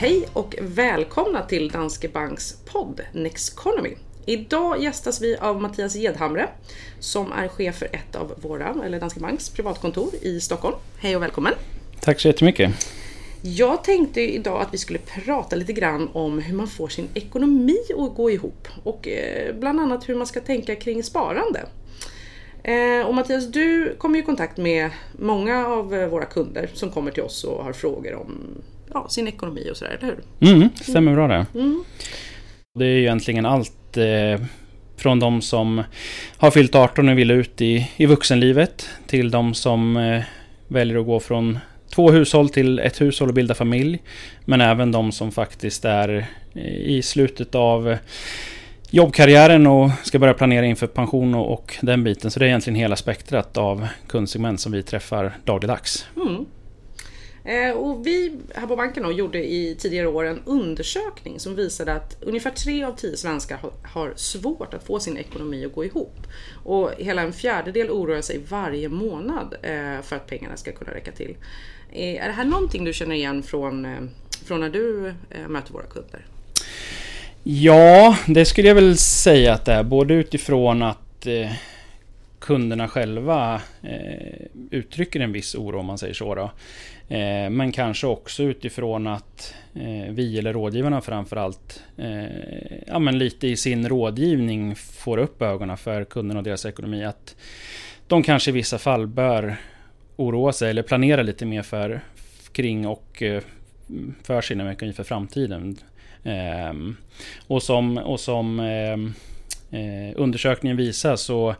Hej och välkomna till Danske Banks podd Nexconomy. Idag gästas vi av Mattias Gedhamre som är chef för ett av våra, eller Danske Banks privatkontor i Stockholm. Hej och välkommen! Tack så jättemycket! Jag tänkte idag att vi skulle prata lite grann om hur man får sin ekonomi att gå ihop och eh, bland annat hur man ska tänka kring sparande. Eh, och Mattias, du kommer i kontakt med många av eh, våra kunder som kommer till oss och har frågor om ja, sin ekonomi och sådär, eller hur? Mm, stämmer bra det. Mm. Det är ju egentligen allt eh, från de som har fyllt 18 och vill ut i, i vuxenlivet till de som eh, väljer att gå från två hushåll till ett hushåll och bilda familj. Men även de som faktiskt är i slutet av jobbkarriären och ska börja planera inför pension och, och, den biten. Så det är egentligen hela spektrat av kundsegment som vi träffar dagligdags. Mm. Eh, och vi här på banken då, gjorde i tidigare år en undersökning som visade att ungefär tre av tio svenskar har svårt att få sin ekonomi att gå ihop. Och hela en fjärdedel oroar sig varje månad eh, för att pengarna ska kunna räcka till. Eh, är det här någonting du känner igen från, eh, från när du eh, möter våra kunder? Ja, det skulle jag väl säga att det är. Både utifrån att eh, kunderna själva eh, uttrycker en viss oro om man säger så. Då. Eh, men kanske också utifrån att eh, vi eller rådgivarna framförallt eh, ja, men lite i sin rådgivning får upp ögonen för kunderna och deras ekonomi. Att de kanske i vissa fall bör oroa sig eller planera lite mer för, kring och eh, för sin ekonomi för framtiden. Ehm, och som, och som ehm, eh, undersökningen visar så,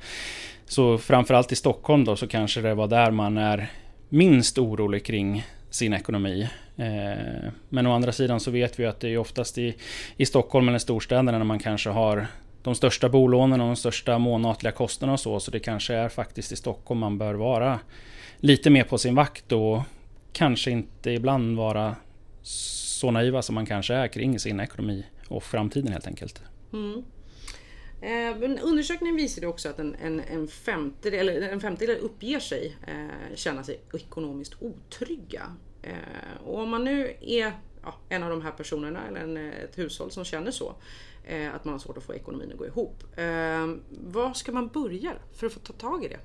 så framförallt i Stockholm då så kanske det var där man är minst orolig kring sin ekonomi. Eh, men å andra sidan så vet vi att det är oftast i, i Stockholm eller storstäderna när man kanske har de största bolånen och de största månatliga kostnaderna och så. Så det kanske är faktiskt i Stockholm man bör vara lite mer på sin vakt och kanske inte ibland vara så naiva som man kanske är kring sin ekonomi och framtiden helt enkelt. Mm. Eh, undersökningen visade också att en, en, en, femtedel, eller en femtedel uppger sig eh, känna sig ekonomiskt otrygga. Eh, och om man nu är ja, en av de här personerna eller en, eh, ett hushåll som känner så, eh, att man har svårt att få ekonomin att gå ihop. Eh, var ska man börja för att få ta tag i det?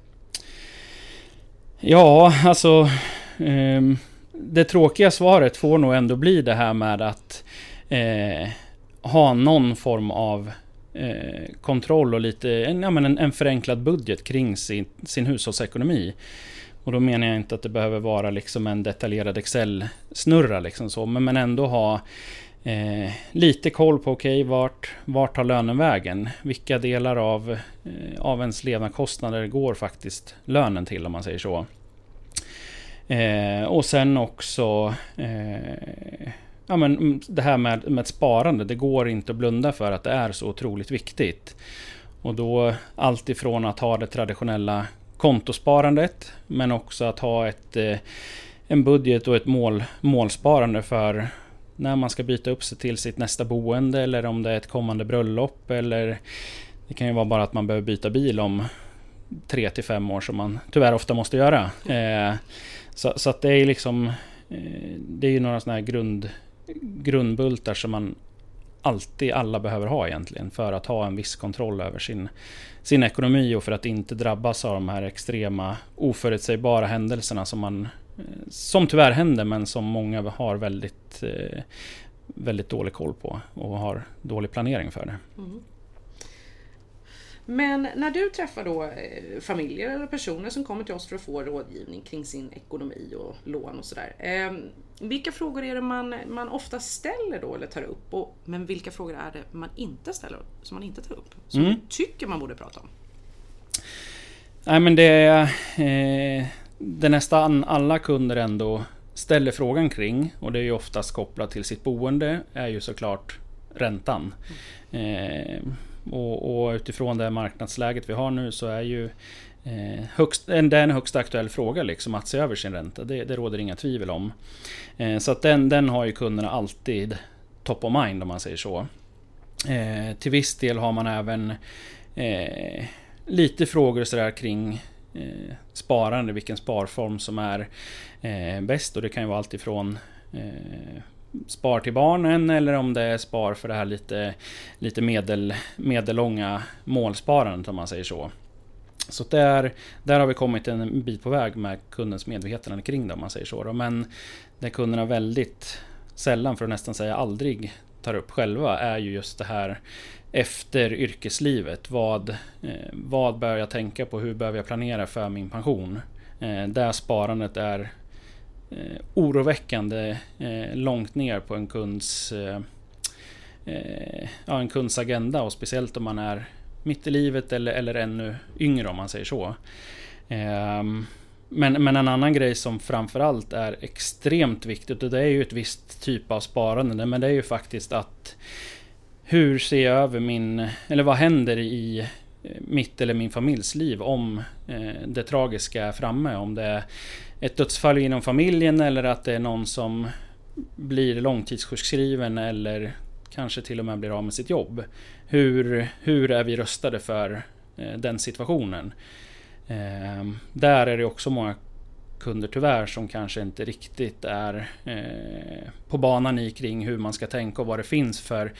Ja, alltså ehm, det tråkiga svaret får nog ändå bli det här med att eh, ha någon form av eh, kontroll och lite, en, ja, men en, en, förenklad budget kring sin, sin hushållsekonomi. Och då menar jag inte att det behöver vara liksom en detaljerad Excel-snurra, liksom så, men, men ändå ha eh, lite koll på, okej, okay, vart, vart tar lönen vägen? Vilka delar av, eh, av ens levnadskostnader går faktiskt lönen till, om man säger så? Eh, och sen också eh, ja, men mm, det här med, med sparande. Det går inte att blunda för att det är så otroligt viktigt. Och då allt ifrån att ha det traditionella kontosparandet men också att ha ett, eh, en budget och ett mål, målsparande för när man ska byta upp sig till sitt nästa boende eller om det är ett kommande bröllop eller det kan ju vara bara att man behöver byta bil om tre till fem år som man tyvärr ofta måste göra. Eh, så, så att det är liksom eh, Det är ju några sådana här grund, grundbultar som man alltid alla behöver ha egentligen för att ha en viss kontroll över sin, sin ekonomi och för att inte drabbas av de här extrema oförutsägbara händelserna som man eh, som tyvärr händer men som många har väldigt eh, väldigt dålig koll på och har dålig planering för det. Mm. Men när du träffar då eh, familjer eller personer som kommer till oss för att få rådgivning kring sin ekonomi och lån och sådär. Eh, vilka frågor är det man, man ofta ställer då eller tar upp? Och, men vilka frågor är det man inte ställer, som man inte tar upp? Som mm. du tycker man borde prata om? Nej men det är eh, det nästan alla kunder ändå ställer frågan kring och det är ju oftast kopplat till sitt boende är ju såklart räntan. Mm. Eh, och, och utifrån det marknadsläget vi har nu så är ju eh, högst, det är en högst aktuell fråga liksom att se över sin ränta. Det, det råder inga tvivel om. Eh, så att den, den har ju kunderna alltid top of mind om man säger så. Eh, till viss del har man även eh, lite frågor sådär kring eh, sparande, vilken sparform som är eh, bäst. Och det kan ju vara allt ifrån eh, spar till barnen eller om det är spar för det här lite, lite medel, medellånga målsparandet om man säger så. Så där, där har vi kommit en bit på väg med kundens medvetande kring det om man säger så. Men det kunderna väldigt sällan, för att nästan säga aldrig, tar upp själva är ju just det här efter yrkeslivet. Vad, eh, vad bör jag tänka på? Hur behöver jag planera för min pension? Det där sparandet är eh, oroväckande eh, långt ner på en kunds, eh, eh, ja, en kunds agenda och speciellt om man är mitt i livet eller, eller ännu yngre om man säger så. Ehm, men, men en annan grej som framförallt är extremt viktigt och det är ju ett visst typ av sparande. Men det är ju faktiskt att hur ser jag över min, eller vad händer i mitt eller min familjs liv om eh, det tragiska är framme? Om det är ett dödsfall inom familjen eller att det är någon som blir långtidssjukskriven eller kanske till och med blir av med sitt jobb. Hur, hur är vi röstade för eh, den situationen? Eh, där är det också många kunder tyvärr som kanske inte riktigt är eh, på banan i kring hur man ska tänka och vad det finns för,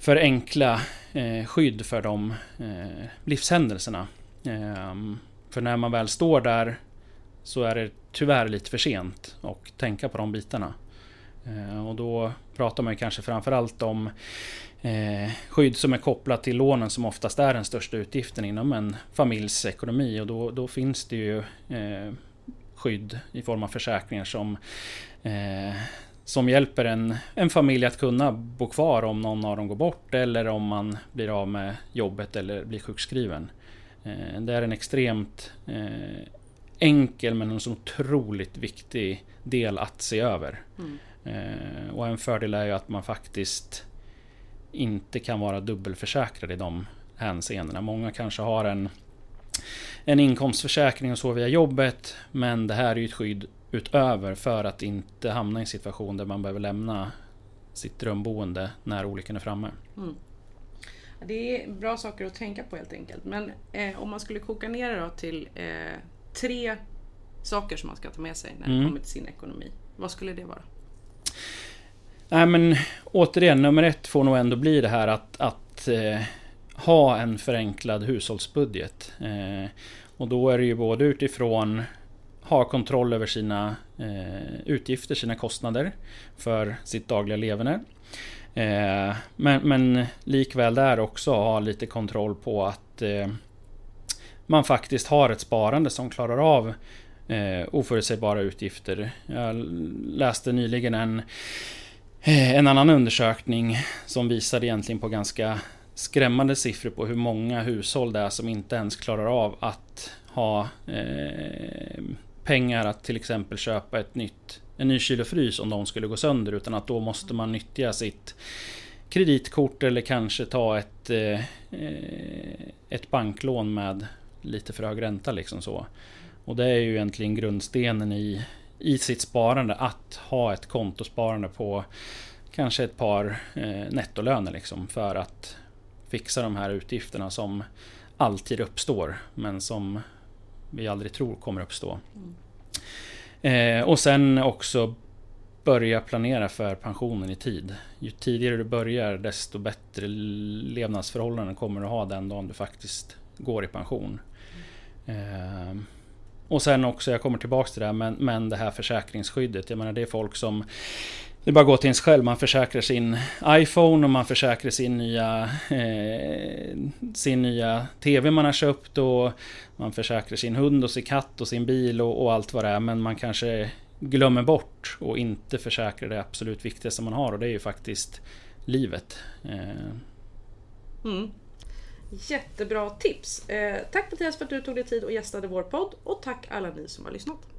för enkla eh, skydd för de eh, livshändelserna. Ehm, för när man väl står där så är det tyvärr lite för sent att tänka på de bitarna. Eh, och då pratar man kanske framförallt om eh, skydd som är kopplat till lånen som oftast är den största utgiften inom en familjs ekonomi. Och då, då finns det ju eh, skydd i form av försäkringar som eh, som hjälper en, en familj att kunna bo kvar om någon av dem går bort eller om man blir av med jobbet eller blir sjukskriven. Eh, det är en extremt eh, enkel men en så otroligt viktig del att se över. Mm. Eh, och en fördel är ju att man faktiskt inte kan vara dubbelförsäkrad i de hänseendena. Många kanske har en, en inkomstförsäkring och så via jobbet. Men det här är ju ett skydd utöver för att inte hamna i en situation där man behöver lämna sitt drömboende när olyckan är framme. Mm. Det är bra saker att tänka på helt enkelt. Men eh, om man skulle koka ner det till eh, tre saker som man ska ta med sig när det mm. kommer till sin ekonomi. Vad skulle det vara? Nej men återigen, nummer ett får nog ändå bli det här att, att eh, ha en förenklad hushållsbudget. Eh, och då är det ju både utifrån ha kontroll över sina eh, utgifter, sina kostnader för sitt dagliga leverne. Eh, men, men likväl där också ha lite kontroll på att eh, man faktiskt har ett sparande som klarar av eh, oförutsägbara utgifter. Jag läste nyligen en eh, en annan undersökning som visade egentligen på ganska skrämmande siffror på hur många hushåll det är som inte ens klarar av att ha eh, pengar att till exempel köpa ett nytt, en ny kyl och frys om de skulle gå sönder utan att då måste man nyttja sitt kreditkort eller kanske ta ett, eh, ett banklån med lite för hög ränta liksom så. Och det är ju egentligen grundstenen i i sitt sparande att ha ett kontosparande på kanske ett par eh, nettolöner liksom för att fixa de här utgifterna som alltid uppstår men som vi aldrig tror kommer uppstå. Mm. Eh, och sen också börja planera för pensionen i tid. Ju tidigare du börjar desto bättre levnadsförhållanden kommer du ha den dagen du faktiskt går i pension. Mm. Eh, och sen också, jag kommer tillbaks till det här, men, men det här försäkringsskyddet. Jag menar det är folk som det är bara att gå till ens själv. Man försäkrar sin iPhone och man försäkrar sin nya, eh, sin nya TV man har köpt. Och man försäkrar sin hund och sin katt och sin bil och, och allt vad det är. Men man kanske glömmer bort och inte försäkrar det absolut viktigaste man har. Och det är ju faktiskt livet. Eh. Mm. Jättebra tips! Eh, tack Mattias för att du tog dig tid och gästade vår podd och tack alla ni som har lyssnat.